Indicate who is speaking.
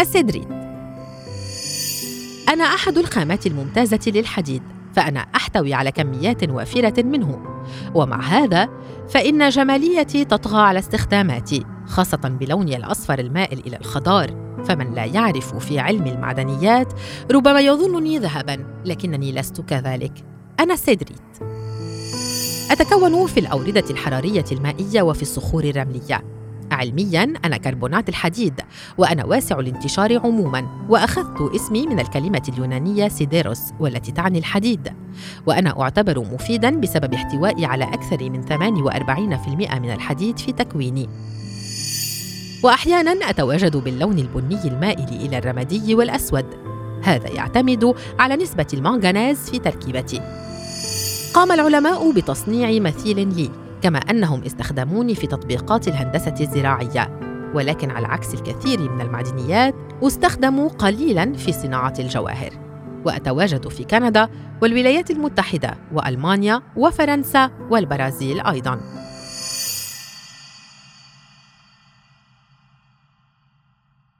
Speaker 1: السيدريت أنا أحد الخامات الممتازة للحديد فأنا أحتوي على كميات وافرة منه. ومع هذا فإن جماليتي تطغى على استخداماتي خاصة بلوني الأصفر المائل إلى الخضار. فمن لا يعرف في علم المعدنيات ربما يظنني ذهبا لكنني لست كذلك. أنا السيدريت أتكون في الأوردة الحرارية المائية وفي الصخور الرملية. علميا أنا كربونات الحديد وأنا واسع الانتشار عموما وأخذت اسمي من الكلمة اليونانية سيديروس والتي تعني الحديد. وأنا أعتبر مفيدا بسبب احتوائي على أكثر من 48% من الحديد في تكويني. واحيانا أتواجد باللون البني المائل إلى الرمادي والأسود. هذا يعتمد على نسبة المنغنيز في تركيبتي. قام العلماء بتصنيع مثيل لي. كما أنهم استخدموني في تطبيقات الهندسة الزراعية. ولكن على عكس الكثير من المعدنيات استخدموا قليلا في صناعة الجواهر. وأتواجد في كندا والولايات المتحدة وألمانيا وفرنسا والبرازيل أيضا.